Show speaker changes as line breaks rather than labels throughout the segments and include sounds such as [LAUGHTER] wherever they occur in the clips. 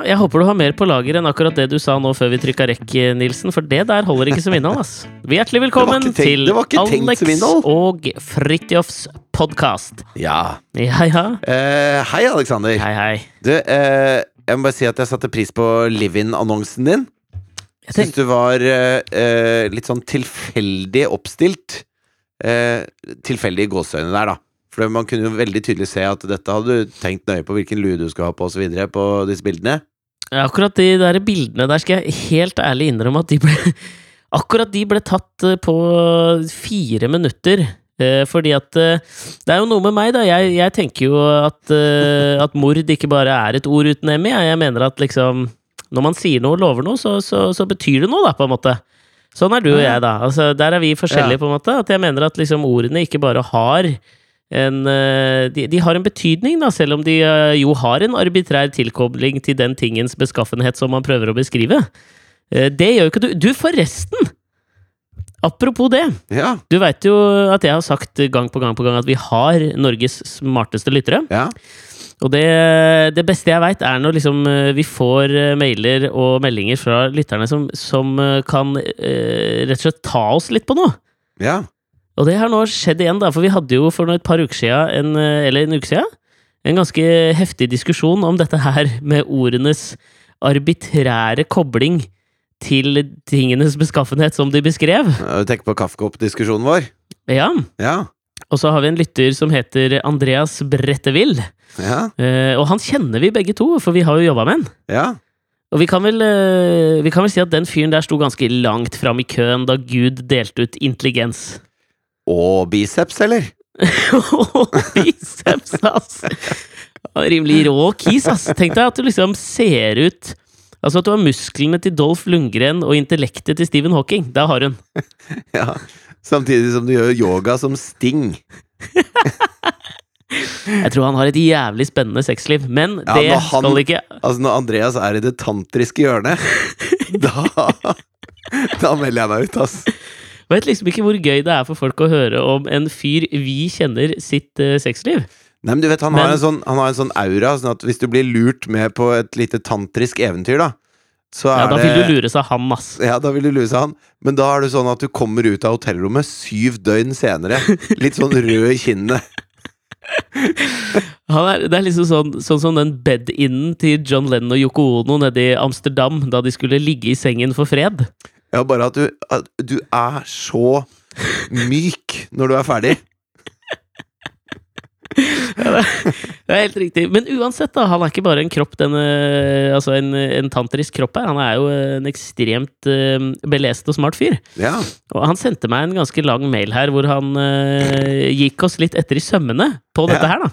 Ja, jeg håper du har mer på lager enn akkurat det du sa nå før vi trykka rekk, Nilsen, for det der holder ikke som innhold, ass. Hjertelig velkommen til Alex og Fridtjofs podkast.
Ja.
Ja, ja.
Uh, hei, Aleksander.
Hei, hei.
Du, uh, jeg må bare si at jeg satte pris på Live-In-annonsen din.
Jeg
Syns du var eh, litt sånn tilfeldig oppstilt. Tilfeldig i gåseøynene der, da. For man kunne jo veldig tydelig se at dette hadde du tenkt nøye på hvilken lue du skulle ha på osv. på disse bildene.
Akkurat de der bildene der skal jeg helt ærlig innrømme at de ble [LAUGHS] Akkurat de ble tatt eh, på fire minutter. Eh, fordi at eh, Det er jo noe med meg, da. Jeg, jeg tenker jo at, at mord ikke bare er et ord uten M i. Jeg mener at liksom Når man sier noe og lover noe, så, så, så betyr det noe, da, på en måte. Sånn er du og jeg, da. Altså, der er vi forskjellige,
Ja.
på en måte. At jeg mener at liksom ordene ikke bare har en, eh, de, de har en betydning, da, selv om de eh, jo har en arbitrær tilkobling til den tingens beskaffenhet som man prøver å beskrive. Eh, Det gjør jo ikke du. Du, forresten! Apropos det.
Ja.
Du veit jo at jeg har sagt gang på gang på gang at vi har Norges smarteste lyttere.
ja.
Og det, det beste jeg veit, er når liksom vi får mailer og meldinger fra lytterne som, som kan eh, rett og slett ta oss litt på noe.
ja.
Og det har nå skjedd igjen, da, for vi hadde jo for et par uker siden, en, eh, eller en uke siden, en ganske heftig diskusjon om dette her med ordenes arbitrære kobling til tingenes beskaffenhet som de beskrev.
Du tenker på kaffekoppdiskusjonen vår?
Ja.
Ja.
Og så har vi en lytter som heter Andreas Brettevill.
Ja.
Eh, og han kjenner vi begge to, for vi har jo jobba med han.
Ja.
Og vi kan, vel, eh, vi kan vel si at den fyren der sto ganske langt fram i køen da Gud delte ut intelligens.
Og biceps, eller? [LAUGHS]
Biceps, ass! Rimelig rå kis, ass. Tenk deg at du liksom ser ut Altså at du har musklene til Dolph Lundgren og intellektet til Stephen Hawking. Der har hun. [LAUGHS]
Ja. Samtidig som du gjør yoga som Sting. [LAUGHS]
Jeg tror han har et jævlig spennende sexliv, men
Ja,
det
han-
skal ikke
Altså, når Andreas er i det tantriske hjørnet, da Da melder jeg meg ut, ass.
Vet liksom ikke hvor gøy det er for folk å høre om en fyr vi kjenner sitt uh, sexliv.
Nei, men du vet, han,
Men-
har en sånn, han har en sånn aura, sånn at hvis du blir lurt med på et lite tantrisk eventyr, da, så er
Ja, Da
det
vil du lure seg han, ass.
Ja, da vil du lure seg han. Men da er det sånn at du kommer ut av hotellrommet syv døgn senere. Litt sånn rød i kinnene.
Han er, det er liksom sånn, sånn som den bed-innen til John Lennon og Yoko Ono nede i Amsterdam da de skulle ligge i sengen for fred.
Ja, bare at du, at du er så myk når du er ferdig.
Det er helt riktig. Men uansett, da. Han er ikke bare en kropp, den, eh, altså en, en tantrisk kropp her. Han er jo en ekstremt uh, belest og smart fyr.
Ja.
Og han sendte meg en ganske lang mail her hvor han uh, gikk oss litt etter i sømmene på dette
Ja.
her, da.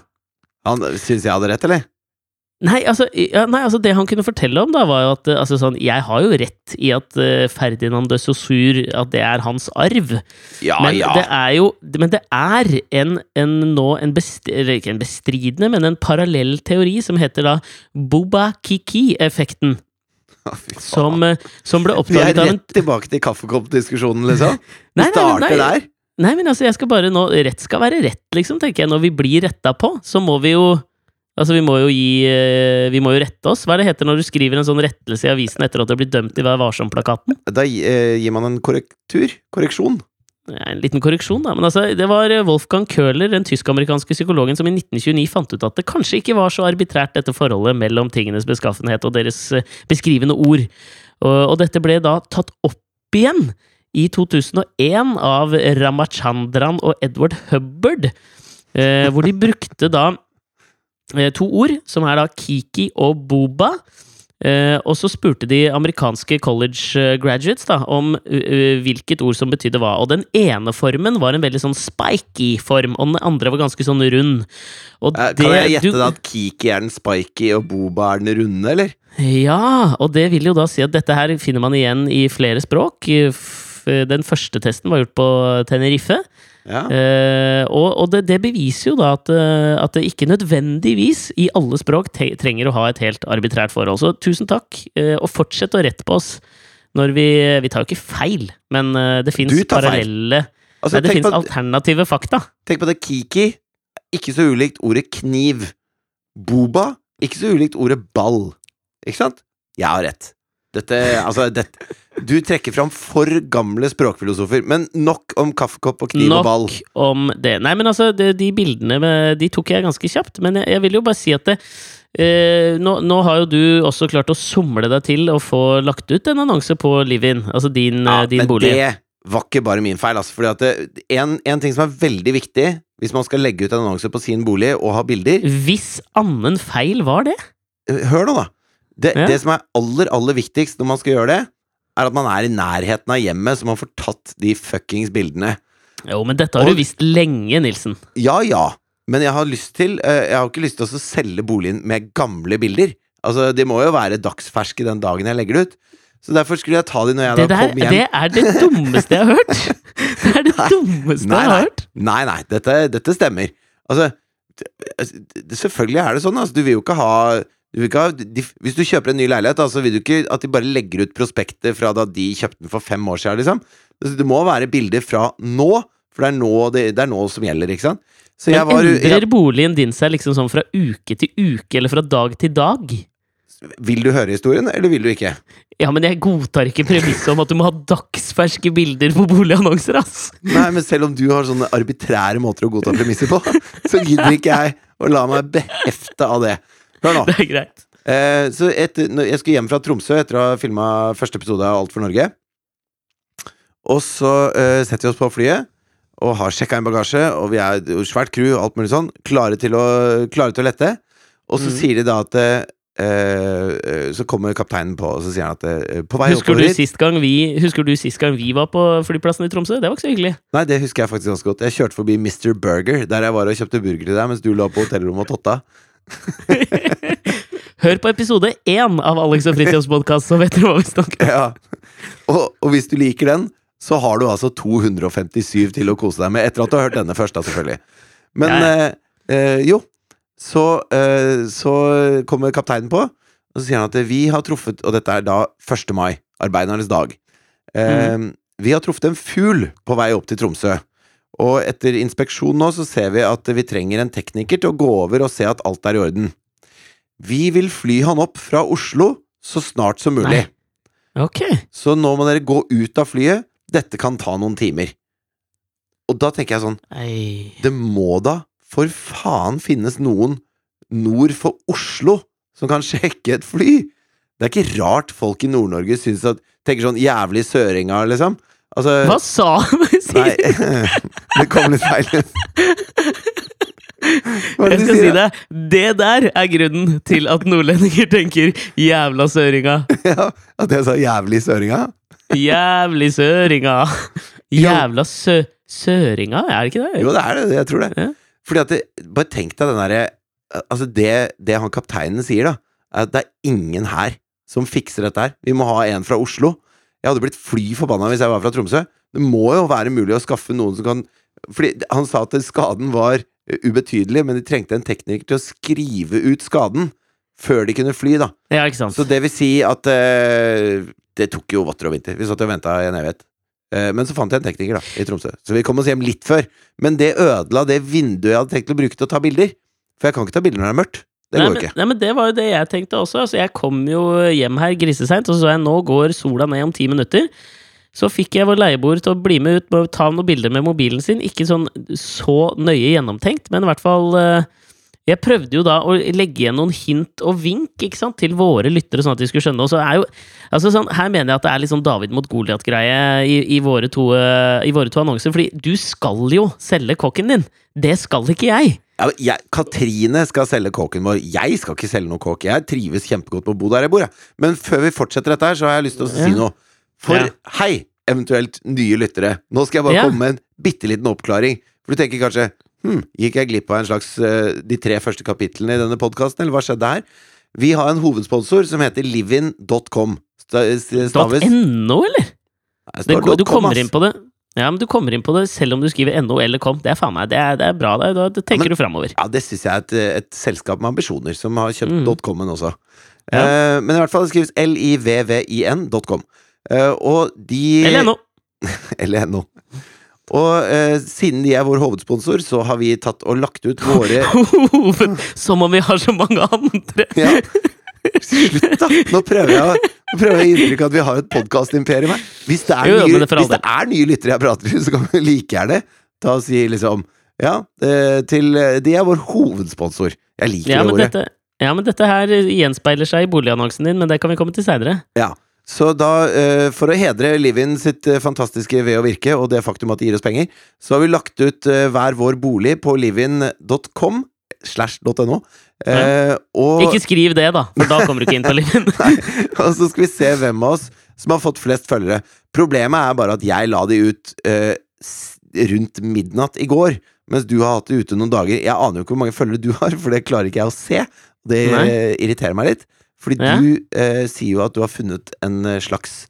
Han Syns jeg hadde rett, eller?
Nei altså, ja, nei, altså det han kunne fortelle om, da, var jo at eh, altså, sånn, jeg har jo rett i at uh, Ferdinand de Saussure At det er hans arv.
Ja,
men
ja.
det er jo Men det er en, en nå en best, eller Ikke en bestridende, men en parallell teori som heter da Bobakiki-effekten. Som, uh, som ble oppdaget av en Vi er
rett tilbake til kaffekoppdiskusjonen, liksom. [LAUGHS] Vi
nei,
starter
nei.
der.
Nei, men altså, jeg skal bare nå Rett skal være rett, liksom, tenker jeg. Når vi blir retta på, så må vi jo Altså, vi må jo gi eh, Vi må jo rette oss. Hva er det heter når du skriver en sånn rettelse i avisen etter at du har blitt dømt i Vær varsom-plakaten?
Da eh, gir man en korrektur. Korreksjon.
Ja, En liten korreksjon, da. Men altså, det var eh, Wolfgang Köhler, den tysk-amerikanske psykologen, som i 1929 fant ut at det kanskje ikke var så arbitrært, dette forholdet mellom tingenes beskaffenhet og deres beskrivende ord. Og, og dette ble da tatt opp igjen i 2001 av Ramachandran og Edward Hubbard, eh, hvor de brukte da to ord, som er da Kiki og Boba. Eh, og så spurte de amerikanske college eh, graduates da, om uh, hvilket ord som betydde hva. Og den ene formen var en veldig sånn spiky form, og den andre var ganske sånn rund. Og
Eh, Kan jeg gjette
du-
da at Kiki er den spiky og Boba er den runde, eller?
Ja, og det vil jo da si at dette her finner man igjen i flere språk. Den første testen var gjort på Tenerife.
Ja.
Eh, og og det, det beviser jo da at, eh, at det ikke nødvendigvis i alle språk trenger å ha et helt arbitrært forhold. Så tusen takk, eh, og fortsett å rette på oss når vi Vi tar jo ikke feil, men eh, det fins parallelle
Altså,
Nei, det fins alternative fakta.
tenk på det. Kiki. Ikke så ulikt ordet kniv. Boba. Ikke så ulikt ordet ball. Ikke sant? Jeg har rett. Dette, altså, dette Du trekker fram for gamle språkfilosofer. Men nok om kaffekopp og kniv og ball.
Nok om det. Nei, men altså, det, de bildene de tok jeg ganske kjapt. Men jeg, jeg vil jo bare si at det, eh, nå, nå har jo du også klart å somle deg til å få lagt ut en annonse på Livin, altså din,
Ja,
eh, din
men
bolig.
det var ikke bare min feil. Altså, fordi at det, en, en ting som er veldig viktig hvis man skal legge ut en annonse på sin bolig og ha bilder
Hvis annen feil var det?
Hør nå, da. Det,
Ja.
det som er aller, aller viktigst når man skal gjøre det, er at man er i nærheten av hjemmet, så man får tatt de fuckings bildene.
Jo, men dette har
Og-
du visst lenge, Nilsen.
Ja, ja, men jeg har lyst til eh, Jeg har ikke lyst til å selge boligen med gamle bilder. Altså, De må jo være dagsferske den dagen jeg legger det ut. Så derfor skulle jeg ta de når jeg
Det
da kom hjem.
det er det dummeste jeg har hørt! [LAUGHS] Det er det
Nei.
dummeste
Nei,
jeg har hørt.
Nei, nei, dette, dette stemmer. Altså, selvfølgelig er det sånn. Altså, du vil jo ikke ha, ha de, Hvis du kjøper en ny leilighet, altså, vil du ikke at de bare legger ut prospektet fra da de kjøpte den for fem år siden, liksom. Det, må være bilder fra nå, for det er nå, det, det er nå som gjelder, ikke sant. Så
Men
var
endrer
jeg,
boligen din seg liksom sånn fra uke til uke, eller fra dag til dag?
Vil du høre historien, eller vil du ikke?
Ja, men jeg godtar ikke premisset om at du må ha dagsferske bilder på boligannonser, ass!
Nei, men selv om du har sånne arbitrære måter å godta premisser på, [LAUGHS] så gidder ikke jeg å la meg behefte av det. Hør nå. [LAUGHS]
Det er greit.
Eh, så etter, jeg skulle hjem fra Tromsø etter å ha filma første episode av Alt for Norge. Og så eh, setter vi oss på flyet og har sjekka inn bagasje, og vi er jo svært crew alt mulig sånn, klare til å, klare til å lette. Og så
mm.
sier de da at eh, eh, Så kommer kapteinen på, og så sier han at eh, på vei
Husker
oppover
du, sist gang vi, husker du sist gang vi var på flyplassen i Tromsø? Det var ikke så hyggelig.
Nei, det husker jeg faktisk ganske godt. Jeg kjørte forbi Mr. Burger, der jeg var og kjøpte burger til deg mens du lå på hotellrommet og totta. [LAUGHS]
Hør på episode én av Alex og Fritjofs podkast, så vet dere hva vi snakker om.
Ja. Og, og hvis du liker den, så har du altså 257 til å kose deg med, etter at du har hørt denne først, da, selvfølgelig. Men
Ja,
eh, eh, jo, så, eh, så kommer kapteinen på, og så sier han at vi har truffet Og dette er da 1. mai, arbeidernes dag. Eh, Vi har truffet en fugl på vei opp til Tromsø. Og etter inspeksjon nå så ser vi at vi trenger en tekniker til å gå over og se at alt er i orden. Vi vil fly han opp fra Oslo så snart som mulig.
Nei. Ok.
Så nå må dere gå ut av flyet. Dette kan ta noen timer. Og da tenker jeg sånn
Ei.
Det må da for faen finnes noen nord for Oslo som kan [LAUGHS] sjekke et fly! Det er ikke rart folk i Nord-Norge syns at Tenker sånn jævlig søringa, liksom. Altså
Hva sa han? [LAUGHS]
Nei, [LAUGHS] det kom litt feil. Hva
Jeg skal si det. Det der er grunnen til at nordlendinger tenker 'jævla søringa'. [LAUGHS]
Ja, at jeg sa jævlig søringa?
Jævlig søringa. Jævla sø søringa, er det ikke det?
Jo, det er det. Jeg tror det.
Ja.
Fordi at det, Bare tenk deg den derre Altså, det, det han kapteinen sier, da, er at det er ingen her som fikser dette her. Vi må ha en fra Oslo. Jeg hadde blitt fly forbanna hvis jeg var fra Tromsø. Det må jo være mulig å skaffe noen som kan Fordi han sa at skaden var eh, ubetydelig, men de trengte en tekniker til å skrive ut skaden før de kunne fly, da.
Ja, ikke sant.
Så det vil si at uh, Det tok jo votter og vinter. Vi satt og venta i en evighet. Eh, men så fant jeg en tekniker da, i Tromsø, så vi kom oss hjem litt før. Men det ødela det vinduet jeg hadde tenkt å bruke til å ta bilder. For jeg kan ikke ta bilder når det er mørkt. Det går jo ikke.
nei, men det var jo det jeg tenkte også. Altså, jeg kom jo hjem her griseseint, og så så jeg nå går sola ned om ti minutter. Så fikk jeg vår leieboer til å bli med ut og ta noen bilder med mobilen sin. Ikke sånn så nøye gjennomtenkt, men i hvert fall eh, Jeg prøvde jo da å legge igjen noen hint og vink sant, til våre lyttere, sånn at de skulle skjønne. Og så er jo, altså sånn, her mener jeg at det er litt sånn David mot Goliat-greie i, i, eh, i våre to annonser. Fordi du skal jo selge kokken din! Det skal ikke jeg!
Ja, jeg, Katrine skal selge kåken vår. Jeg skal ikke selge noe kåk. Jeg trives kjempegodt med å bo der jeg bor. Jeg. Men før vi fortsetter dette her, så har jeg lyst til å si noe. For
Ja.
hei, eventuelt nye lyttere. Nå skal jeg bare
Ja.
komme med en bitte liten oppklaring. For du tenker kanskje Hm, gikk jeg glipp av en slags eh, de tre første kapitlene i denne podkasten, eller hva skjedde her? Vi har en hovedsponsor som heter livin.com. Staves
.no, eller?
Det
du kommer inn på det Ja, men du kommer inn på det selv om du skriver no eller KOM. Det er faen meg, det er, det er bra. Det, da tenker
men-
du framover.
Ja, det syns jeg er et, et selskap med ambisjoner, som har kjøpt
Mm.
.com-en også.
Ja.
Uh, men i hvert fall det skrives livvin.com. Uh, og de
Eller no.
Eller [LAUGHS] NO. Og eh, siden de er vår hovedsponsor, så har vi tatt og lagt ut våre [LAUGHS]
Hoved, som om vi har så mange andre!
ja, Slutt, da! Nå prøver jeg, nå prøver jeg å gi inntrykk av at vi har et podkastimperium her. Hvis det er
Jo,
nye,
det
hvis det er nye lyttere jeg prater til, så kan vi like gjerne ta og si liksom Ja, eh, til De er vår hovedsponsor. Jeg liker
Ja,
det ordet.
dette, ja, men dette her gjenspeiler seg i boligannonsen din, men det kan vi komme til seinere.
Ja. Så da, eh, for å hedre Livin sitt eh, fantastiske ved og virke, og det faktum at de gir oss penger, så har vi lagt ut eh, hver vår bolig på livin.com slash.no. Eh,
Ikke skriv det, da, for da kommer du ikke inn på [LAUGHS] Livin.
og så skal vi se hvem av oss som har fått flest følgere. Problemet er bare at jeg la de ut eh, rundt midnatt i går, mens du har hatt det ute noen dager. Jeg aner jo ikke hvor mange følgere du har, for det klarer ikke jeg å se. Det
Nei.
irriterer meg litt. Fordi
Ja.
du eh, sier jo at du har funnet en eh, slags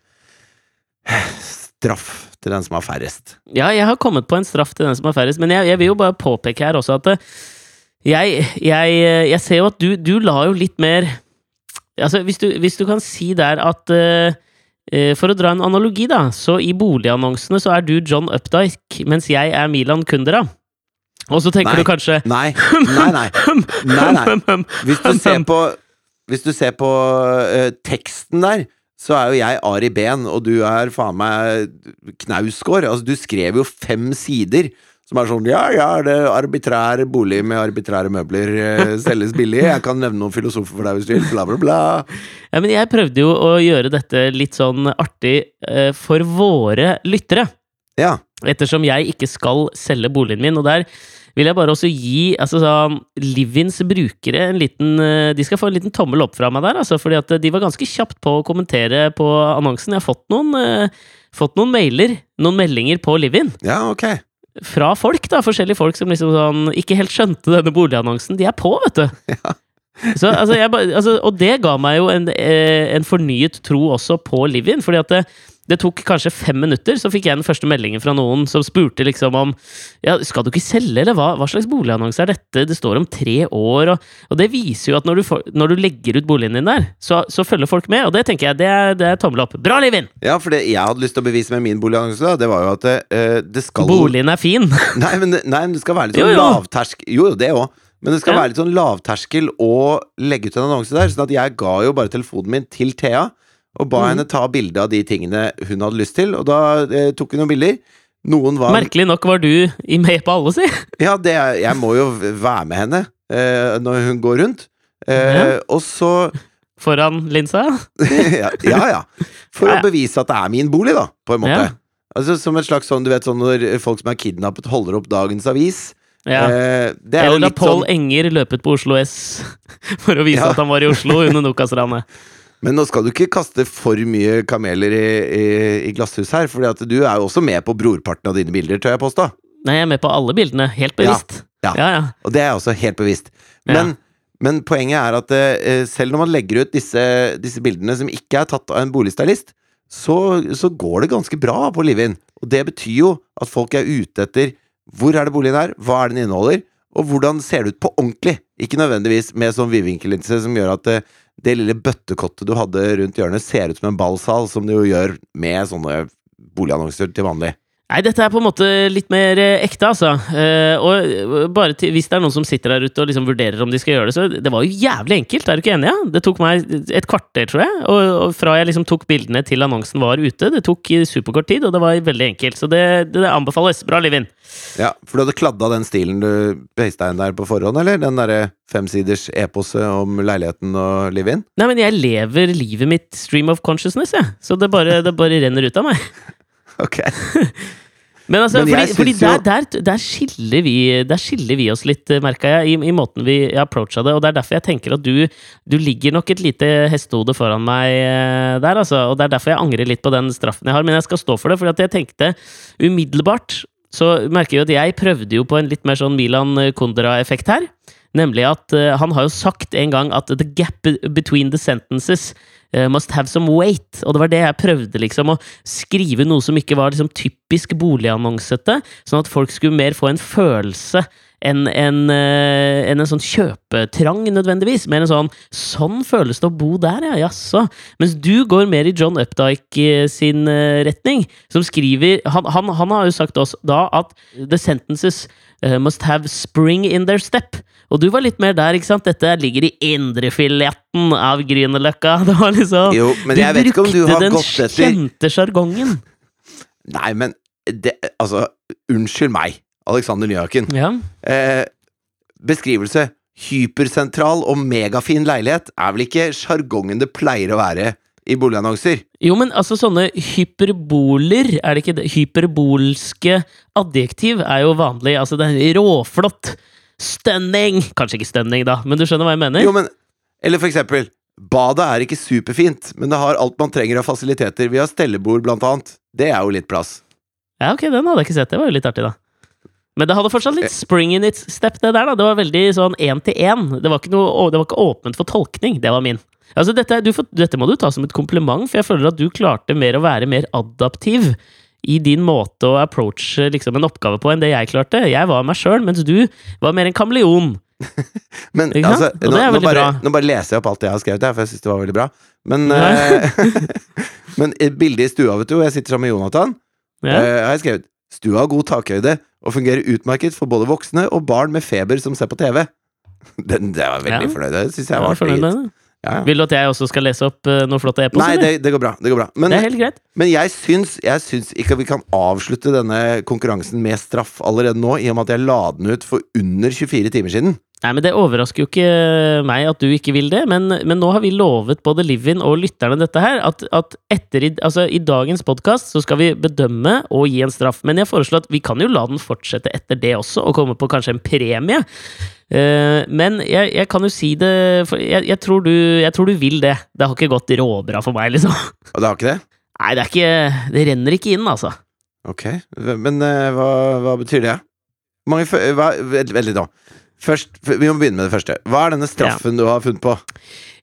eh, straff til den som har færrest.
Ja, jeg har kommet på en straff til den som har færrest, men jeg, jeg vil jo bare påpeke her også at eh, jeg, jeg, jeg ser jo at du, du la jo litt mer Altså, hvis du, hvis du kan si der at eh, For å dra en analogi, da, så i boligannonsene så er du John Updike, mens jeg er Milan Kundera. Og så tenker
Nei.
du kanskje
Nei, [LAUGHS] nei, nei. Nei, nei. [LAUGHS] Hvis du ser på, hvis du ser på uh, teksten der, så er jo jeg Ari Behn, og du er faen meg Knausgård. Altså, du skrev jo fem sider som er sånn Ja, ja, det er arbitrær bolig med arbitrære møbler eh, selges billig. Jeg kan nevne noen filosofer for deg hvis du vil. Bla, bla, bla. [LAUGHS]
Ja, men jeg prøvde jo å gjøre dette litt sånn artig eh, for våre lyttere.
Ja.
Ettersom jeg ikke skal selge boligen min, og der vil jeg bare også gi altså, sånn, Livins brukere en liten eh, De skal få en liten tommel opp fra meg der, altså, fordi at de var ganske kjapt på å kommentere på annonsen. Jeg har fått noen, eh, fått noen mailer, noen meldinger på Livin.
Ja, ok.
Fra folk, da. Forskjellige folk som liksom sånn ikke helt skjønte denne boligannonsen. De er på, vet du. [LAUGHS] Så, altså, jeg, altså, og det ga meg jo en, eh, en fornyet tro også på Livin, fordi at det, det tok kanskje fem minutter, så fikk jeg den første meldingen fra noen som spurte liksom om Ja, skal du ikke selge, eller hva, hva slags boligannonse er dette? Det står om tre år, og, og det viser jo at når du, får, når du legger ut boligen din der, så, så følger folk med, og det tenker jeg, det er, det er tommel opp. Bra, Livin!
Ja, for det jeg hadde lyst til å bevise med min boligannonse, det var jo at eh, det skal
Boligen er fin! [LAUGHS]
Nei, men, det- nei, men det skal være litt sånn
jo.
Jo, jo, det òg. Men det skal
Ja.
være litt sånn lavterskel å legge ut en annonse der. Sånn at jeg ga jo bare telefonen min til Thea og ba
mm.
henne ta bilde av de tingene hun hadde lyst til. Og da eh, tok hun noen bilder. Noen var
Merkelig nok var du i med på alle, si! [LAUGHS]
Ja, det jeg må jo være med henne eh, når hun går rundt. Eh,
Ja.
Og så
Foran linsa. [LAUGHS]
ja, ja, ja. For
Ja,
å bevise at det er min bolig, da, på en måte. Altså Som et slags sånn, du vet sånn når folk som er kidnappet, holder opp dagens avis.
Ja.
Eh, det er
Eller da
litt
Pål
sånn
Enger løpet på Oslo S [LAUGHS] for å vise at han var i Oslo under Nokas-ranet.
Men nå skal du ikke kaste for mye kameler i, i, i glasshus her, for du er jo også med på brorparten av dine bilder, tør jeg påstå.
Nei, jeg er med på alle bildene. Helt bevisst.
Ja.
ja. ja.
Og det er jeg også helt bevisst. Men, men poenget er at uh, selv når man legger ut disse, disse bildene som ikke er tatt av en boligstylist, så, så går det ganske bra på Livin. Og det betyr jo at folk er ute etter hvor er det boligen er, hva er den inneholder, og hvordan ser det ut på ordentlig. Ikke nødvendigvis med sånn vidvinkellinse som gjør at det, det lille bøttekottet du hadde rundt hjørnet, ser ut som en ballsal, som det jo gjør med sånne boligannonser til vanlig.
Nei, dette er på en måte litt mer eh, ekte, altså. Eh, og eh, bare til, hvis det er noen som sitter der ute og liksom vurderer om de skal gjøre det, så det var jo jævlig enkelt, er du ikke enig? Ja? Det tok meg et kvarter, tror jeg. Og, og fra jeg liksom tok bildene til annonsen var ute. Det tok superkort tid, og det var veldig enkelt. Så det, det anbefales. Bra, Livin.
Ja, For du hadde kladda den stilen du pasta inn der på forhånd, eller? Den derre femsiders eposet om leiligheten og live-in?
Nei, men jeg lever livet mitt stream of consciousness, jeg. Så det bare, det bare renner ut av meg. [LAUGHS] [LAUGHS]
Ok.
Men, altså,
Men
fordi, fordi der, der, der, skiller vi, der skiller vi oss litt, merka jeg, i, i måten vi approacha det. Og det er derfor jeg tenker at du, du ligger nok et lite hestehode foran meg eh, der, altså. Og det er derfor jeg angrer litt på den straffen jeg har. Men jeg skal stå for det, fordi jeg tenkte umiddelbart så merker jeg at jeg prøvde jo på en litt mer sånn Milan Kundera-effekt her. Nemlig at uh, han har jo sagt en gang at the gap between the sentences uh, must have some weight. Og det var det jeg prøvde, liksom, å skrive noe som ikke var liksom typisk boligannonsete, sånn at folk skulle mer få en følelse enn en, en, en sånn kjøpetrang, nødvendigvis. Mer en sånn Sånn føles det å bo der, ja. Jaså. Mens du går mer i John Updike eh, sin eh, retning, som skriver han, han, han har jo sagt oss da at the sentences eh, must have spring in their step. Og du var litt mer der, ikke sant? Dette ligger i indrefileten av Grünerløkka. [LAUGHS] Det var liksom
Jo, men jeg vet ikke om du
brukte
har
den
gått etter
kjente sjargongen.
Nei, men det, Altså, unnskyld meg, Alexander Nyhaken.
Ja.
Eh, beskrivelse. Hypersentral og megafin leilighet er vel ikke sjargongen det pleier å være i boligannonser?
Jo, men altså sånne hyperboler, er det ikke det? Hyperbolske adjektiv er jo vanlig. Altså det er råflott. Stunning! Kanskje ikke stunning, da, men du skjønner hva jeg mener?
Jo, men Eller for eksempel Badet er ikke superfint, men det har alt man trenger av fasiliteter. Vi har stellebord, blant annet. Det er jo litt plass.
Ja, ok, den hadde jeg ikke sett. Det var jo litt artig, da. Men det hadde fortsatt litt spring in its step, det der. da Det var veldig sånn én til én. Det var ikke noe, det var ikke åpent for tolkning. Det var min. Altså, dette, du får, dette må du ta som et kompliment, for jeg føler at du klarte mer å være mer adaptiv i din måte å approache liksom, en oppgave på enn det jeg klarte. Jeg var meg sjøl, mens du var mer en kameleon. [LAUGHS]
Men altså, nå, nå, bare, nå bare leser jeg opp alt jeg har skrevet her, for jeg syns det var veldig bra. Men, eh, [LAUGHS] [LAUGHS] men bildet i stua, vet du, jeg sitter sammen med Jonathan,
Ja.
uh, har jeg skrevet Stua har god takhøyde og fungerer utmerket for både voksne og barn med feber som ser på TV. [LAUGHS] Den, det var veldig
Ja.
fornøyd. Det syns jeg var
det.
Ja.
Vil du at jeg også skal lese opp uh, noe flott e-post?
Nei, det, det går bra. Det går bra. Men,
det er helt greit.
men jeg, syns, jeg syns ikke vi kan avslutte denne konkurransen med straff allerede nå, i og med at jeg la den ut for under 24 timer siden.
Nei, men Det overrasker jo ikke meg at du ikke vil det, men, men nå har vi lovet både Livin og lytterne dette her, at, at etter i, altså, i dagens podkast så skal vi bedømme og gi en straff. Men jeg foreslår at vi kan jo la den fortsette etter det også, og komme på kanskje en premie. Uh, men jeg, jeg kan jo si det for jeg, jeg, tror du, jeg tror du vil det. Det har ikke gått råbra for meg, liksom. [LAUGHS]
Og det har ikke det?
Nei, det er ikke Det renner ikke inn, altså.
Ok, men uh, hva, hva betyr det? Mange fø- hva, vent, vent litt nå. Først, vi må begynne med det første. Hva er denne straffen du har funnet på?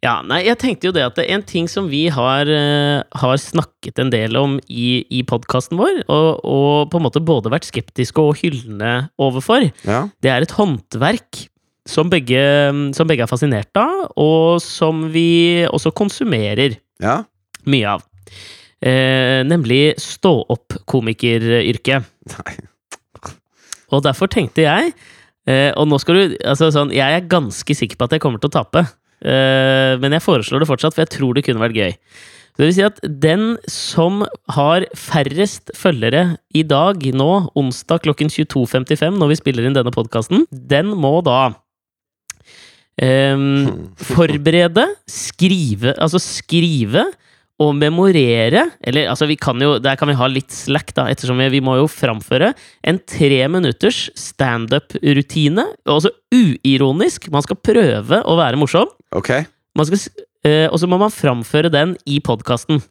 Ja, nei, jeg tenkte jo det at det er en ting som vi har, uh, har snakket en del om i, i podkasten vår, og, og på en måte både vært skeptiske og hyllende overfor,
Ja,
det er et håndverk som begge, som begge er fascinert av, og som vi også konsumerer
ja.
mye av. Uh, nemlig stå-opp-komikeryrket. Og derfor tenkte jeg eh, Og nå skal du altså sånn, Jeg er ganske sikker på at jeg kommer til å tape. Eh, men jeg foreslår det fortsatt, for jeg tror det kunne vært gøy. Så det vil si at den som har færrest følgere i dag, nå, onsdag klokken 22.55, når vi spiller inn denne podkasten, den må da eh, [LAUGHS] forberede, skrive Altså skrive og memorere Eller altså, vi kan jo Der kan vi ha litt slack, da, ettersom vi, vi må jo framføre en tre minutters standup-rutine. Altså uironisk. Man skal prøve å være morsom.
Ok.
Man skal, eh, og så må man framføre den i podkasten.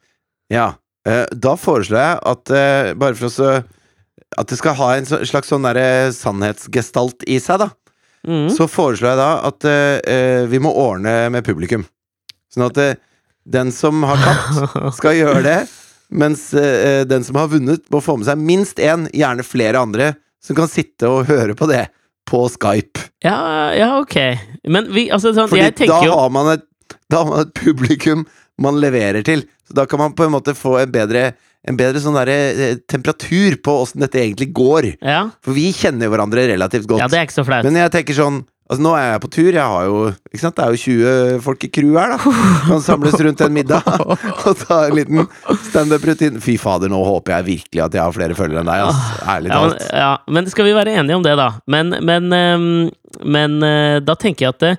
Ja. Eh, da foreslår jeg at eh, bare for å så At det skal ha en slags sånn derre sannhetsgestalt i seg, da.
Mm.
Så foreslår jeg da at eh, eh, vi må ordne med publikum. Sånn at eh, den som har tapt, skal gjøre det. Mens eh, den som har vunnet, må få med seg minst én, gjerne flere andre, som kan sitte og høre på det på Skype.
Ja, ja, ok. Men vi, altså sånn,
Fordi
jeg
da
tenker jo
har, man et, da har man et publikum man leverer til. Så da kan man på en måte få en bedre, en bedre sånn der, eh, temperatur på åssen dette egentlig går.
ja,
For vi kjenner jo hverandre relativt godt.
ja, det er ikke så flaut.
Men jeg tenker sånn Altså Nå er jeg på tur. Jeg har jo Ikke sant, Det er jo 20 folk i crew her, da. Kan samles rundt en middag [LAUGHS] og ta en liten standup-rutine. Fy fader, nå håper jeg virkelig at jeg har flere følgere enn deg. ass. Ærlig
Ja men,
talt.
ja, men skal vi være enige om det, da? Men, men, ehm, men eh, da tenker jeg at det,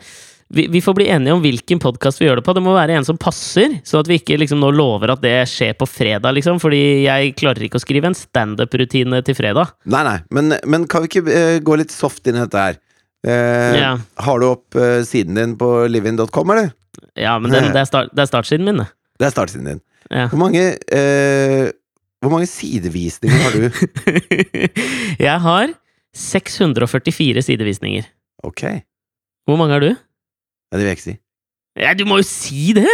vi, vi får bli enige om hvilken podkast vi gjør det på. Det må være en som passer, sånn at vi ikke liksom nå lover at det skjer på fredag, liksom. Fordi jeg klarer ikke å skrive en standup-rutine til fredag.
Nei, nei, men, men kan vi ikke eh, gå litt soft inn i dette her? Eh,
Ja.
Har du opp eh, siden din på livin.com, eller?
Ja, men den, det, er start, det er startsiden min, det.
Det er startsiden din.
Ja.
Hvor mange eh, Hvor mange sidevisninger har du? [LAUGHS]
jeg har 644 sidevisninger.
Ok.
Hvor mange har du?
Ja, det vil jeg ikke si.
Ja, du må jo si det!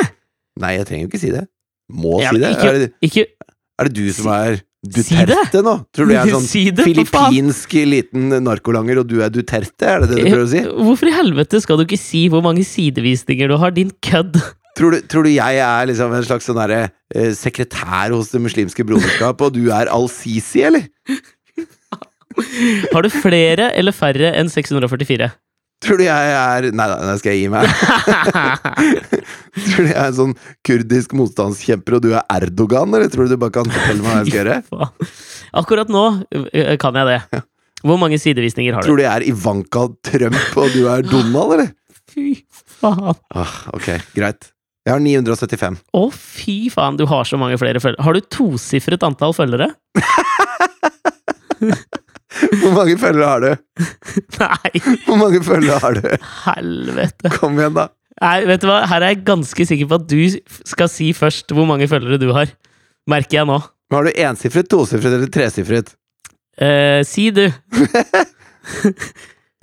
Nei, jeg trenger jo ikke si det. Må
Ja,
si det.
ikke-
Er, det.
Ikke
er det du som er
Si!
Duterte nå? Tror du jeg er en [LAUGHS] sånn
Si det,
filippinsk liten narkolanger, og du er Duterte? Er det det du prøver å si?
Hvorfor i helvete skal du ikke si hvor mange sidevisninger du har, din kødd?
Tror du, tror du jeg er liksom en slags sånn der, eh, sekretær hos Det muslimske broderskap, og du er Al-Sisi, eller?
Har du flere eller færre enn 644?
Tror du jeg er Nei da, nå skal jeg gi meg. [LAUGHS] tror du jeg er en sånn kurdisk motstandskjemper, og du er Erdogan, eller tror du du bare kan fortelle meg hva jeg skal gjøre? [LAUGHS]
Akkurat nå kan jeg det. Hvor mange sidevisninger har du?
Tror du jeg er Ivanka Trump, og du er Donald, eller? [LAUGHS]
Fy faen.
Ah, ok, greit. Jeg har 975.
Å, fy faen, du har så mange flere følgere. Har du tosifret antall følgere?
Hvor mange følgere har du? [LAUGHS]
Nei,
Hvor mange følgere har du?
helvete.
Kom igjen, da.
Nei, vet du hva? Her er jeg ganske sikker på at du skal si først hvor mange følgere du har. Merker jeg nå.
Har du ensifret, tosifret eller tresifret?
Eh, si du. [LAUGHS]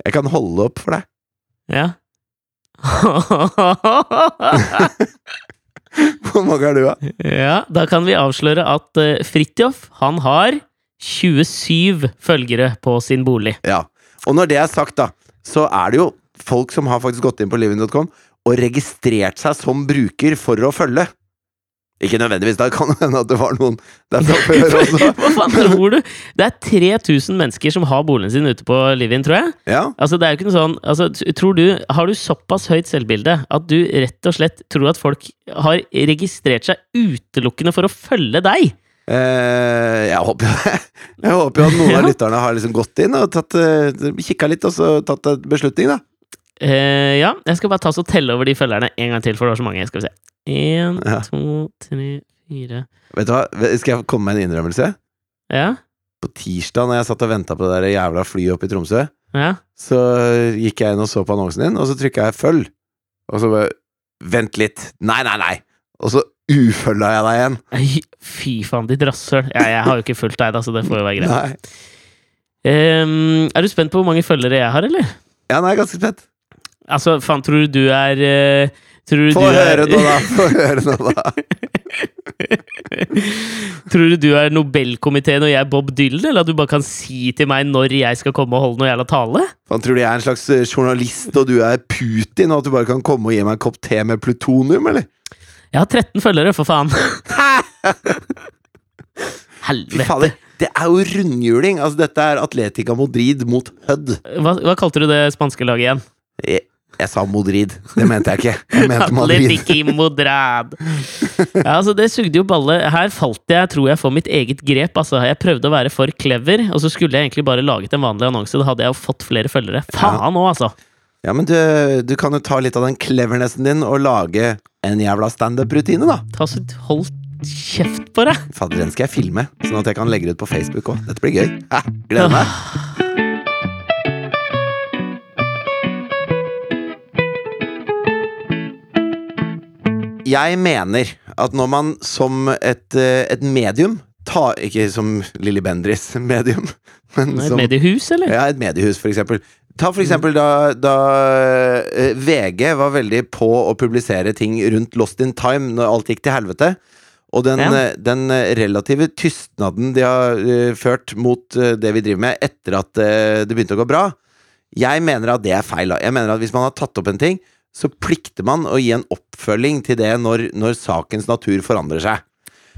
Jeg kan holde opp for deg.
Ja. [LAUGHS]
Hvor mange har du, da?
ja, da kan vi avsløre at uh, Fridtjof, han har 27 følgere på sin bolig.
Ja. Og når det er sagt, da, så er det jo folk som har faktisk gått inn på living.com og registrert seg som bruker for å følge. Ikke nødvendigvis, da kan det hende at det var noen der fra før [LAUGHS] også.
Hva faen tror du? Det er 3000 mennesker som har boligen sin ute på Livin, tror jeg.
Ja,
Altså, det er jo ikke noe sånn altså, tror du, Har du såpass høyt selvbilde at du rett og slett tror at folk har registrert seg utelukkende for å følge deg?
Eh, jeg håper. [LAUGHS] Jeg håper jo at noen [LAUGHS]
Ja.
av lytterne har liksom gått inn og tatt, eh, kikka litt, og så tatt en beslutning, da.
Uh, ja, jeg skal bare ta så telle over de følgerne en gang til, for det var så mange. Skal vi se. Én,
Ja.
to, tre, fire
Vet du hva, skal jeg komme med en innrømmelse?
Ja?
På tirsdag, når jeg satt og venta på det der jævla flyet oppe i Tromsø,
Ja?
så gikk jeg inn og så på annonsen din, og så trykka jeg 'følg'. Og så bare Vent litt. Nei, nei, nei! Og så ufølga jeg deg igjen.
Fy faen, ditt rasshøl. Ja, jeg har jo ikke fulgt deg, da, så det får jo være greit. Ehm, er du spent på hvor mange følgere jeg har, eller?
Ja, nei, ganske spent.
Altså, faen, tror du du er uh, Tror du
Få
du er
høre nå, da! Få [LAUGHS] høre nå, da!
Tror du du er Nobelkomiteen og jeg er Bob Dylan, eller at du bare kan si til meg når jeg skal komme og holde noe jævla tale?
Faen, tror du jeg er en slags eh, journalist, og du er Putin, og at du bare kan komme og gi meg en kopp te med plutonium, eller?
Jeg har 13 følgere, for faen. [LAUGHS]
Fy
Helvete.
fader, det er jo rundhjuling! Altså, dette er Atletica Madrid mot Hødd.
Hva, hva kalte du det spanske laget igjen?
Jeg, jeg sa Modrid. Det mente jeg ikke. Jeg mente [LAUGHS] Madrid.
Atletici Modrad. Ja, altså, det sugde jo balle. Her falt jeg, tror jeg, for mitt eget grep. Altså, jeg prøvde å være for clever, og så skulle jeg egentlig bare laget en vanlig annonse. Da hadde jeg jo fått flere følgere. Faen òg, altså!
Ja, men du, du kan jo ta litt av den clevernessen din og lage en jævla standup-rutine, da.
Ta så Hold kjeft på deg!
Fader, den skal jeg filme, sånn at jeg kan legge det ut på Facebook òg. Dette blir gøy. Ja, gleder meg. Jeg mener at når man som et, eh, et medium ta, Ikke som Lilly Bendriss [LAUGHS] medium, men
Et
som
mediehus, eller?
ja, et mediehus, for eksempel. Ta for eksempel da, da eh, VG var veldig på å publisere ting rundt Lost in Time når alt gikk til helvete. Og den,
Ja.
eh, den eh, relative tystnaden de har eh, ført mot eh, det vi driver med etter at eh, det begynte å gå bra, jeg mener at det er feil. da. Jeg mener at Hvis man har tatt opp en ting, så plikter man å gi en oppfølging til det når, når sakens natur forandrer seg.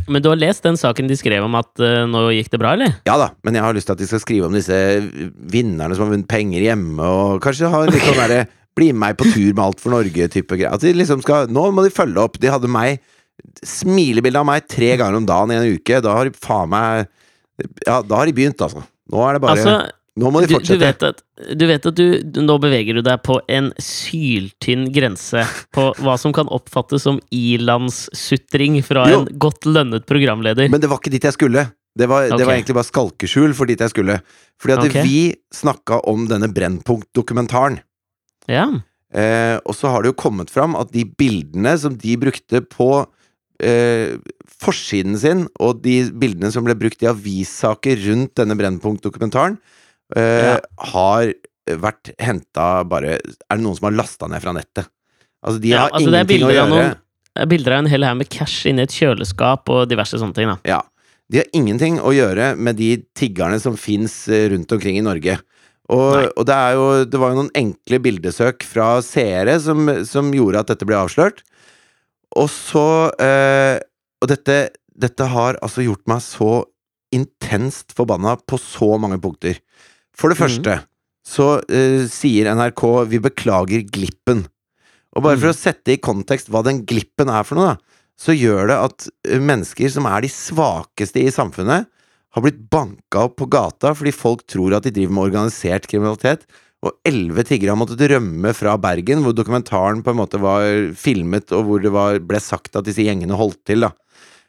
Men du har lest den saken de skrev om at uh, nå gikk det bra, eller?
Ja da, men jeg har lyst til at de skal skrive om disse vinnerne som har vunnet penger hjemme, og kanskje ha litt sånn derre Bli med meg på tur med Alt for Norge-type greier. At de liksom skal Nå må de følge opp. De hadde meg Smilebilde av meg tre ganger om dagen i en uke. Da har de faen meg Ja, da har de begynt, altså. Nå er det bare
Altså,
Nå må de
du, du vet at, du, vet at du, Nå beveger du deg på en syltynn grense på hva som kan oppfattes som ilandssutring fra
Jo.
en godt lønnet programleder.
Men det var ikke dit jeg skulle. Det var, det var egentlig bare skalkeskjul for dit jeg skulle. Fordi at
okay.
vi snakka om denne Brennpunkt-dokumentaren.
Ja.
Eh, og så har det jo kommet fram at de bildene som de brukte på eh, forsiden sin, og de bildene som ble brukt i avissaker rundt denne Brennpunkt-dokumentaren,
Ja.
har vært henta bare Er det noen som har lasta ned fra nettet? Altså, de
Ja,
har
altså,
ingenting å gjøre.
noen- er Bilder av en hel haug med cash inni et kjøleskap og diverse sånne ting. da
Ja. De har ingenting å gjøre med de tiggerne som fins rundt omkring i Norge. Og, og det, jo, det var jo noen enkle bildesøk fra seere som, som gjorde at dette ble avslørt. Og så eh, Og dette, dette har altså gjort meg så intenst forbanna på så mange punkter. For det
Mhm.
første så uh, sier NRK 'Vi beklager glippen'. Og bare for
Mhm.
å sette i kontekst hva den glippen er for noe, da, så gjør det at eh, mennesker som er de svakeste i samfunnet, har blitt banka opp på gata fordi folk tror at de driver med organisert kriminalitet. Og elleve tiggere har måttet rømme fra Bergen, hvor dokumentaren på en måte var filmet, og hvor det var, ble sagt at disse gjengene holdt til. da.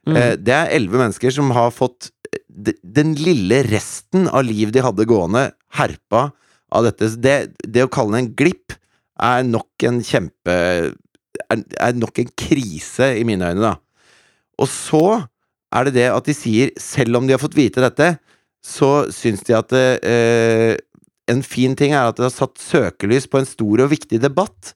Mm.
Eh, det er elleve mennesker som har fått den lille resten av liv de hadde gående, herpa av dette. Det, det å kalle det en glipp er nok en kjempe er, er nok en krise i mine øyne, da. Og så er det det at de sier, selv om de har fått vite dette, så syns de at eh, en fin ting er at det har satt søkelys på en stor og viktig debatt.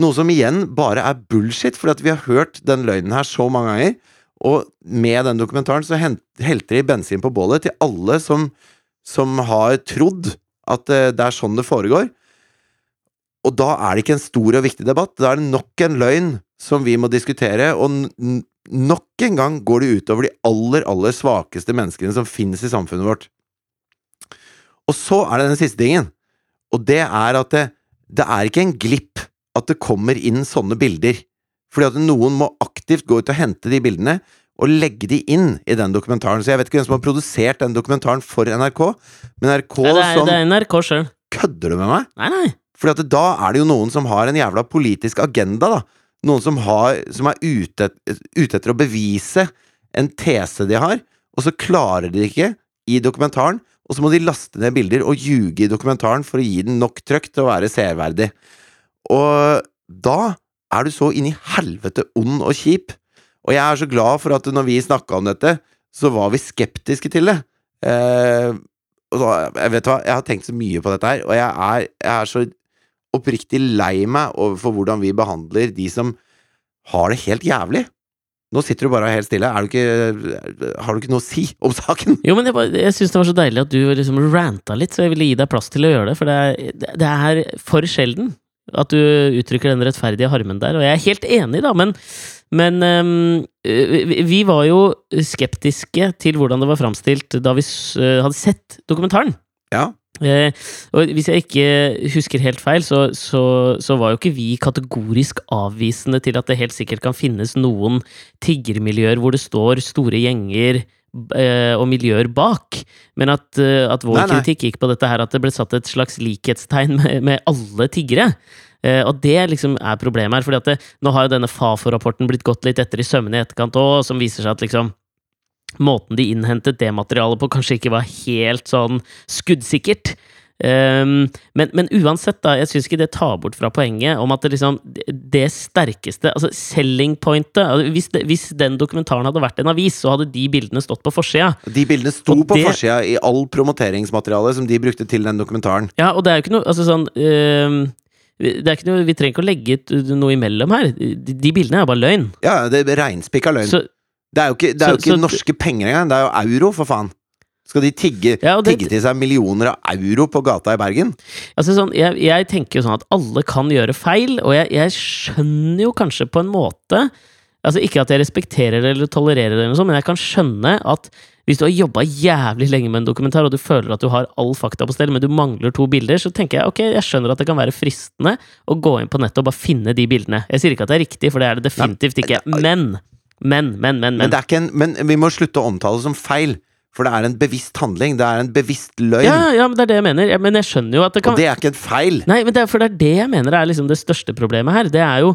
Noe som igjen bare er bullshit, fordi at vi har hørt den løgnen her så mange ganger. Og med den dokumentaren så helter de bensin på bålet til alle som, som har trodd at eh, det er sånn det foregår. Og da er det ikke en stor og viktig debatt. Da er det nok en løgn som vi må diskutere, og nok en gang går det utover de aller, aller svakeste menneskene som finnes i samfunnet vårt. Og så er det den siste tingen, og det er at det, det er ikke en glipp at det kommer inn sånne bilder. Fordi at noen må aktivt gå ut og hente de bildene og legge de inn i den dokumentaren. Så jeg vet ikke hvem som har produsert den dokumentaren for NRK, men NRK
Nei, det, er,
som
det er NRK sjøl.
Kødder du med meg?
Nei, nei.
Fordi at da er det jo noen som har en jævla politisk agenda, da. Noen som, har, som er ute, ute etter å bevise en tese de har, og så klarer de det ikke i dokumentaren, og så må de laste ned bilder og ljuge i dokumentaren for å gi den nok trøkk til å være seerverdig. Og da er du så inn i helvete ond og kjip. Og jeg er så glad for at når vi snakka om dette, så var vi skeptiske til det. Eh, så, jeg vet hva, jeg har tenkt så mye på dette her, og jeg er, jeg er så oppriktig lei meg overfor hvordan vi behandler de som har det helt jævlig. Nå sitter du bare helt stille. Du ikke, har du ikke noe å si om saken?
Jo, men jeg, bare- jeg syns det var så deilig at du liksom ranta litt, så jeg ville gi deg plass til å gjøre det. For det er, det er for sjelden at du uttrykker den rettferdige harmen der, og jeg er helt enig, da, men men ehm, vi var jo skeptiske til hvordan det var framstilt da vi s- hadde sett dokumentaren.
Ja.
Eh, og hvis jeg ikke husker helt feil, så, så, så var jo ikke vi kategorisk avvisende til at det helt sikkert kan finnes noen tiggermiljøer hvor det står store gjenger eh, og miljøer bak. Men at, eh, at vår
Nei, nei.
kritikk gikk på dette her at det ble satt et slags likhetstegn med, med alle tiggere. Eh, og det liksom er problemet her. fordi at det, nå har jo denne Fafo-rapporten blitt gått litt etter i sømmene i etterkant òg, som viser seg at liksom måten de innhentet det materialet på, kanskje ikke var helt sånn skuddsikkert. Ehm, men, men uansett, da, jeg syns ikke det tar bort fra poenget om at det liksom det- sterkeste Altså, selling pointet altså, hvis, det, hvis den dokumentaren hadde vært en avis, så hadde de bildene stått på forsida.
De bildene sto
Og
på
det-
forsida i all promoteringsmateriale som de brukte til den dokumentaren.
Ja, og det er jo ikke noe Altså sånn um, det er ikke noe, Vi trenger ikke å legge ut noe imellom her. De, de bildene er bare løgn.
Ja, det er reinspikka løgn.
Så,
det er jo ikke, det er jo
så-
ikke
så-
norske penger engang, det er jo euro, for faen. Skal de tigge,
Ja, det-
tigge til seg millioner av euro på gata i Bergen?
Altså sånn, jeg, jeg tenker jo sånn at alle kan gjøre feil, og jeg, jeg skjønner jo kanskje på en måte Altså Ikke at jeg respekterer det eller tolererer det, eller sånt, men jeg kan skjønne at hvis du har jobba jævlig lenge med en dokumentar, og du føler at du har all fakta på stell, men du mangler to bilder, så tenker jeg ok, jeg skjønner at det kan være fristende å gå inn på nettet og bare finne de bildene. Jeg sier ikke at det er riktig, for det er det definitivt ikke. Men, men, men, men.
Men,
men.
det ikke en, men vi må slutte å omtale det som feil, for det er en bevisst handling. Det er en bevisst løgn.
Ja, ja, men det er det jeg mener. Ja, Men jeg skjønner jo at det kan
Og det er ikke en feil.
Nei, men det er, for det er det jeg mener er liksom det største problemet her. Det er jo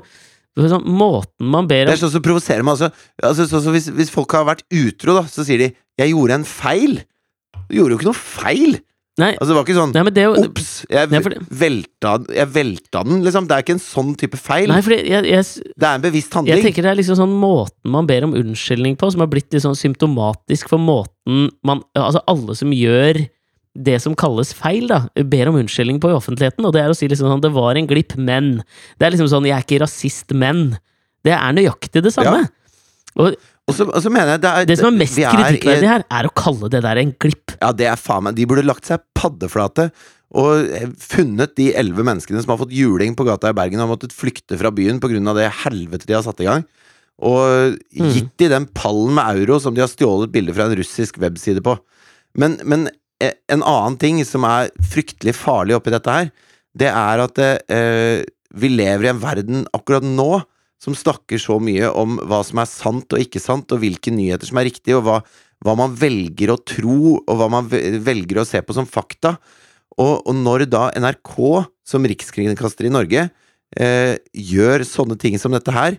sånn, måten man ber
Det er sånn som provoserer meg. Altså, altså, sånn som hvis, hvis folk har vært utro, da, så sier de 'jeg gjorde en feil'. Du gjorde jo ikke noe feil!
Nei,
Altså, det var ikke sånn
nei men det
Ops! Jeg,
Nei, det-
velta, jeg velta den, liksom. Det er ikke en sånn type feil.
Nei, jeg, jeg,
Det er en bevisst handling.
jeg tenker det er liksom sånn måten man ber om unnskyldning på, som har blitt litt sånn symptomatisk for måten man Altså alle som gjør det som kalles feil, da, ber om unnskyldning på i offentligheten, og det er å si liksom sånn 'det var en glipp, men' Det er liksom sånn 'jeg er ikke rasist, men' Det er nøyaktig det samme. Ja.
Og så, også mener jeg det, er,
Det som er mest
er
kritikkverdig her, er å kalle det der en glipp.
Ja, det er faen meg De burde lagt seg paddeflate og eh, funnet de elleve menneskene som har fått juling på gata i Bergen og har måttet flykte fra byen pga. det helvete de har satt i gang. Og
Mm.
gitt de den pallen med euro som de har stjålet bilder fra en russisk webside på. Men, men eh, en annen ting som er fryktelig farlig oppi dette her, det er at eh, vi lever i en verden akkurat nå som snakker så mye om hva som er sant og ikke sant, og hvilke nyheter som er riktige, og hva, hva man velger å tro, og hva man velger å se på som fakta. Og, og når da NRK, som rikskringkaster i Norge, eh, gjør sånne ting som dette her,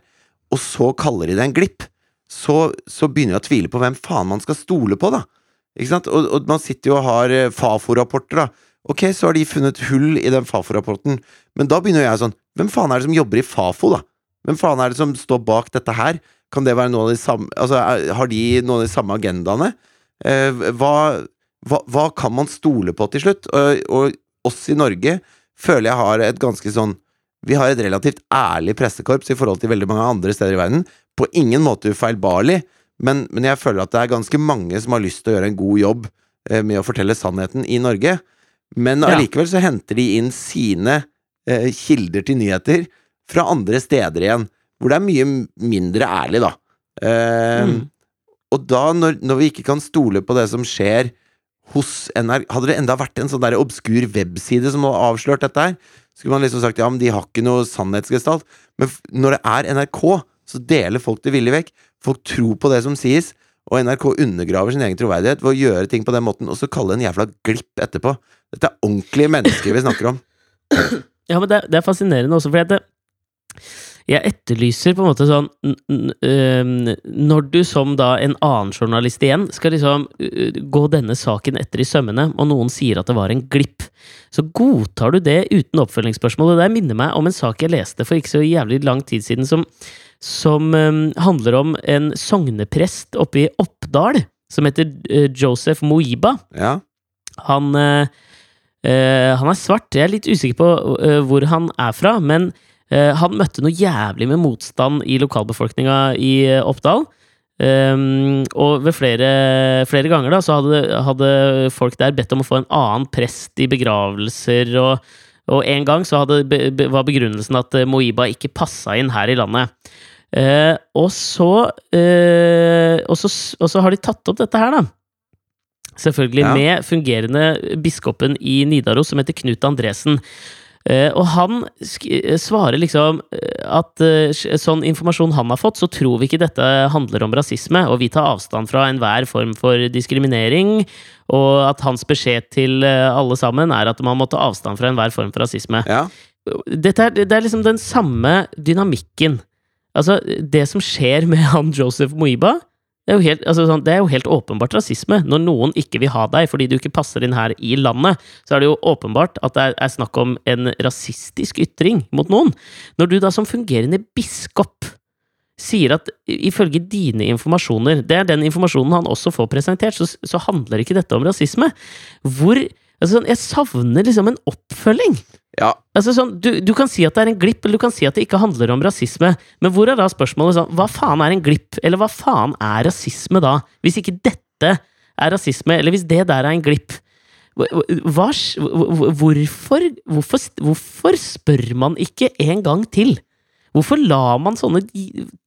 og så kaller de det en glipp, så, så begynner jeg å tvile på hvem faen man skal stole på, da. Ikke sant? Og, og man sitter jo og har eh, Fafo-rapporter, da. Ok, så har de funnet hull i den Fafo-rapporten, men da begynner jeg sånn Hvem faen er det som jobber i Fafo, da? Hvem faen er det som står bak dette her? Kan det være noen av de samme Altså, er, har de noen av de samme agendaene? Eh, hva, hva, hva kan man stole på til slutt? Og, og oss i Norge føler jeg har et ganske sånn Vi har et relativt ærlig pressekorps i forhold til veldig mange andre steder i verden. På ingen måte ufeilbarlig, men, men jeg føler at det er ganske mange som har lyst til å gjøre en god jobb eh, med å fortelle sannheten i Norge. Men allikevel så henter de inn sine eh, kilder til nyheter fra andre steder igjen, hvor det er mye mindre ærlig, da. Eh,
Mm.
Og da, når, når vi ikke kan stole på det som skjer hos NRK Hadde det enda vært en sånn der obskur webside som hadde avslørt dette her, skulle man liksom sagt ja, men de har ikke noe sannhetsgestalt. Men når det er NRK, så deler folk det villig vekk. Folk tror på det som sies, og NRK undergraver sin egen troverdighet ved å gjøre ting på den måten, og så kalle det en jævla glipp etterpå. Dette er ordentlige mennesker vi snakker om. [COUGHS]
Ja, men det, det er fascinerende også, at det, jeg etterlyser på en måte sånn Når du som da en annen journalist igjen skal liksom øh, gå denne saken etter i sømmene, og noen sier at det var en glipp, så godtar du det uten oppfølgingsspørsmål. Og det minner meg om en sak jeg leste for ikke så jævlig lang tid siden, som, som handler om en sogneprest oppe i Oppdal, som heter øh, Joseph Moiba.
Ja,
Han, eh, han er svart. Jeg er litt usikker på eh, hvor han er fra, men han møtte noe jævlig med motstand i lokalbefolkninga i eh, Oppdal. Um, og ved flere, flere ganger da, så hadde, hadde folk der bedt om å få en annen prest i begravelser, og, og en gang så hadde, be, be, var begrunnelsen at eh, Moiba ikke passa inn her i landet. Uh, og, så, uh, og, så, og så har de tatt opp dette her, da. Selvfølgelig
Ja.
med fungerende biskopen i Nidaros, som heter Knut Andresen. Eh, og han eh, svarer liksom eh, at sånn informasjon han har fått, så tror vi ikke dette handler om rasisme, og vi tar avstand fra enhver form for diskriminering, og at hans beskjed til alle sammen er at man må ta avstand fra enhver form for rasisme
ja.
dette er, det er liksom den samme dynamikken. Altså, det som skjer med han Joseph Moiba, det er, helt, altså, sånn, det er jo helt åpenbart rasisme. Når noen ikke vil ha deg fordi du ikke passer inn her i landet, så er det jo åpenbart at det er, er snakk om en rasistisk ytring mot noen. Når du da som fungerende biskop sier at ifølge dine informasjoner, det er den informasjonen han også får presentert, så, så handler ikke dette om rasisme. Hvor altså, sånn, Jeg savner liksom en oppfølging.
Ja.
Altså sånn, du, du kan si at det er en glipp, eller du kan si at det ikke handler om rasisme, men hvor er da spørsmålet sånn Hva faen er en glipp, eller hva faen er rasisme da? Hvis ikke dette er rasisme, eller hvis det der er en glipp. Hva, hvorfor, hvorfor, hvorfor spør man ikke en gang til? Hvorfor lar man sånne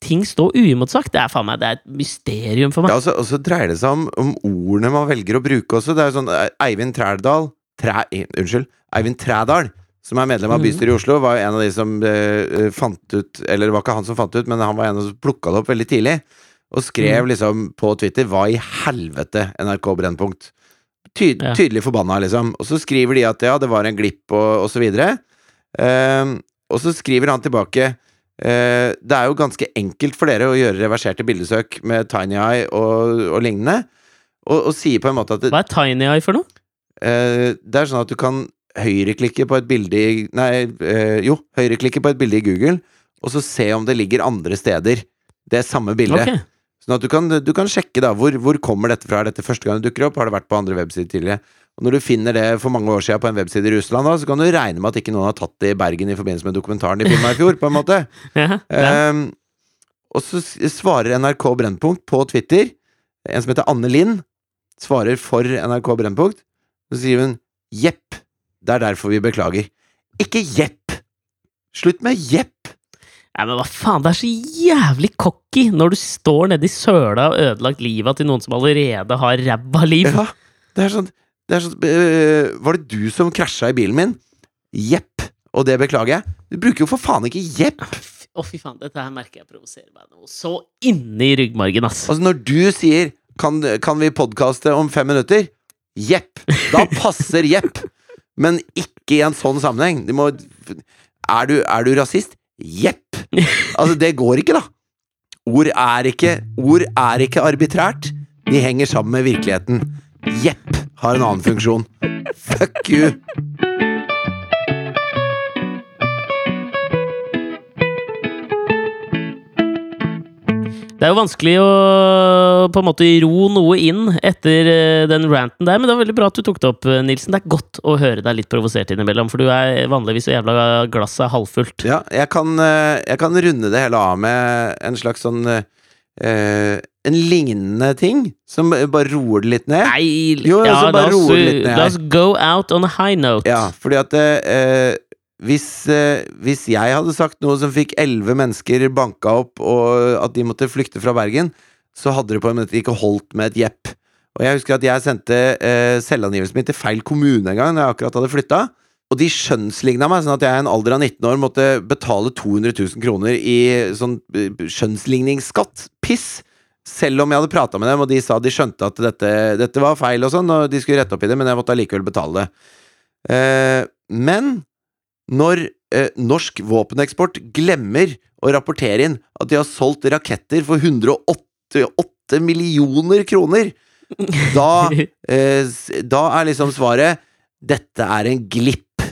ting stå uimotsagt? Det er faen meg, det er et mysterium for meg.
Ja, og så- og så dreier det seg om, om ordene man velger å bruke også. Det er jo sånn Eivind Trældal Træ, Unnskyld. Eivind Trædal, som er medlem av
Mhm.
bystyret i Oslo, var jo en av de som eh, fant ut Eller det var ikke han som fant ut, men han var en av de som plukka det opp veldig tidlig. Og skrev liksom på Twitter 'Hva i helvete, NRK Brennpunkt'? Ty Tydelig forbanna, liksom. Og så skriver de at ja, det var en glipp, og, og så videre. Eh, og så skriver han tilbake eh, Det er jo ganske enkelt for dere å gjøre reverserte bildesøk med Tiny Eye og, og lignende, og, og sier på en måte at det,
Hva er Tiny Eye for noe?
eh, det er sånn at du kan høyreklikke på et bilde i Nei, eh, jo, høyreklikke på et bilde i Google, og så se om det ligger andre steder. Det er samme bildet.
Okay.
Sånn at du kan, du kan sjekke da, hvor, hvor kommer dette fra. Er dette første gang det dukker opp? Har det vært på andre websider tidligere? Og når du finner det for mange år siden på en webside i Russland, da, så kan du regne med at ikke noen har tatt det i Bergen i forbindelse med dokumentaren i Finnmark i fjor, på en måte. [LAUGHS]
Ja, ja.
Ehm, og så svarer NRK Brennpunkt på Twitter, en som heter Anne Lind, svarer for NRK Brennpunkt, så sier hun jepp, det er derfor vi beklager. Ikke jepp! Slutt med jepp!
Ja, men hva faen, det er så jævlig cocky når du står nedi søla og ødelagt livet til noen som allerede har ræva liv.
Ja, det er sånn, det er sånn øh, Var det du som krasja i bilen min? Jepp, og det beklager jeg. Du bruker jo for faen ikke jepp!
Å, fy faen, dette her merker jeg provoserer meg noe så inni ryggmargen, ass.
Altså, når du sier kan, kan vi podkaste om fem minutter? Jepp! Da passer jepp! Men ikke i en sånn sammenheng. Du må Er du, er du rasist? Jepp! Altså, det går ikke, da. Ord er ikke Ord er ikke arbitrært. De henger sammen med virkeligheten. Jepp har en annen funksjon. Fuck you!
Det er jo vanskelig å på en måte ro noe inn etter eh, den ranten der, men det var veldig bra at du tok det opp, eh, Nilsen. Det er godt å høre deg litt provosert innimellom, for du er vanligvis så jævla glasset halvfullt.
Ja, jeg kan, eh, jeg kan runde det hele av med en slags sånn eh, En lignende ting, som bare roer det litt ned.
Nei,
Jo,
ja, la oss, la oss go out on a high note.
Ja, fordi at eh, hvis, eh, hvis jeg hadde sagt noe som fikk elleve mennesker banka opp, og at de måtte flykte fra Bergen, så hadde det på en måte ikke holdt med et jepp. Og jeg husker at jeg sendte eh, selvangivelsen min til feil kommune en gang, når jeg akkurat hadde flytta. Og de skjønnsligna meg, sånn at jeg i en alder av 19 år måtte betale 200 000 kroner i sånn eh, skjønnsligningsskatt. Piss! Selv om jeg hadde prata med dem, og de sa de skjønte at dette, dette var feil, og sånn, og de skulle rette opp i det, men jeg måtte allikevel betale det. Eh, men når eh, norsk våpeneksport glemmer å rapportere inn at de har solgt raketter for 188 millioner kroner, da, [LAUGHS] eh, da er liksom svaret Dette er en glipp.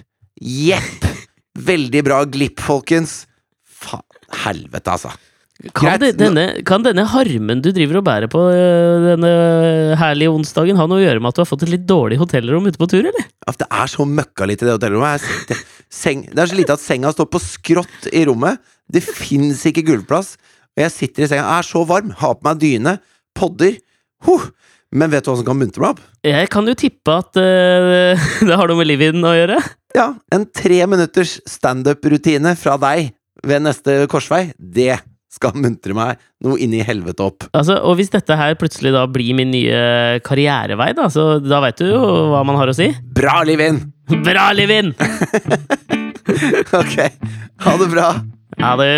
Jepp! Veldig bra glipp, folkens. Faen, helvete, altså.
Kan, det, denne, kan denne harmen du driver og bærer på øh, denne herlige onsdagen, ha noe å gjøre med at du har fått et litt dårlig hotellrom ute på tur, eller?
At det er så møkkalitt i det hotellrommet. Jeg sitter- Seng, det er så lite at senga står på skrått i rommet. Det fins ikke gulvplass. Og jeg sitter i senga, er så varm, har på meg dyne, podder. Huh. Men vet du hva som kan muntre meg opp?
Jeg kan jo tippe at uh, [LAUGHS] det har noe med livet å gjøre.
Ja, en tre minutters standup-rutine fra deg ved neste korsvei. Det skal muntre meg noe inni i helvete opp.
Altså, og hvis dette her plutselig da blir min nye karrierevei, da, så da veit du jo hva man har å si.
Bra, Livin!
Bra, Livin! [LAUGHS]
Ok, ha det bra.
Ha det.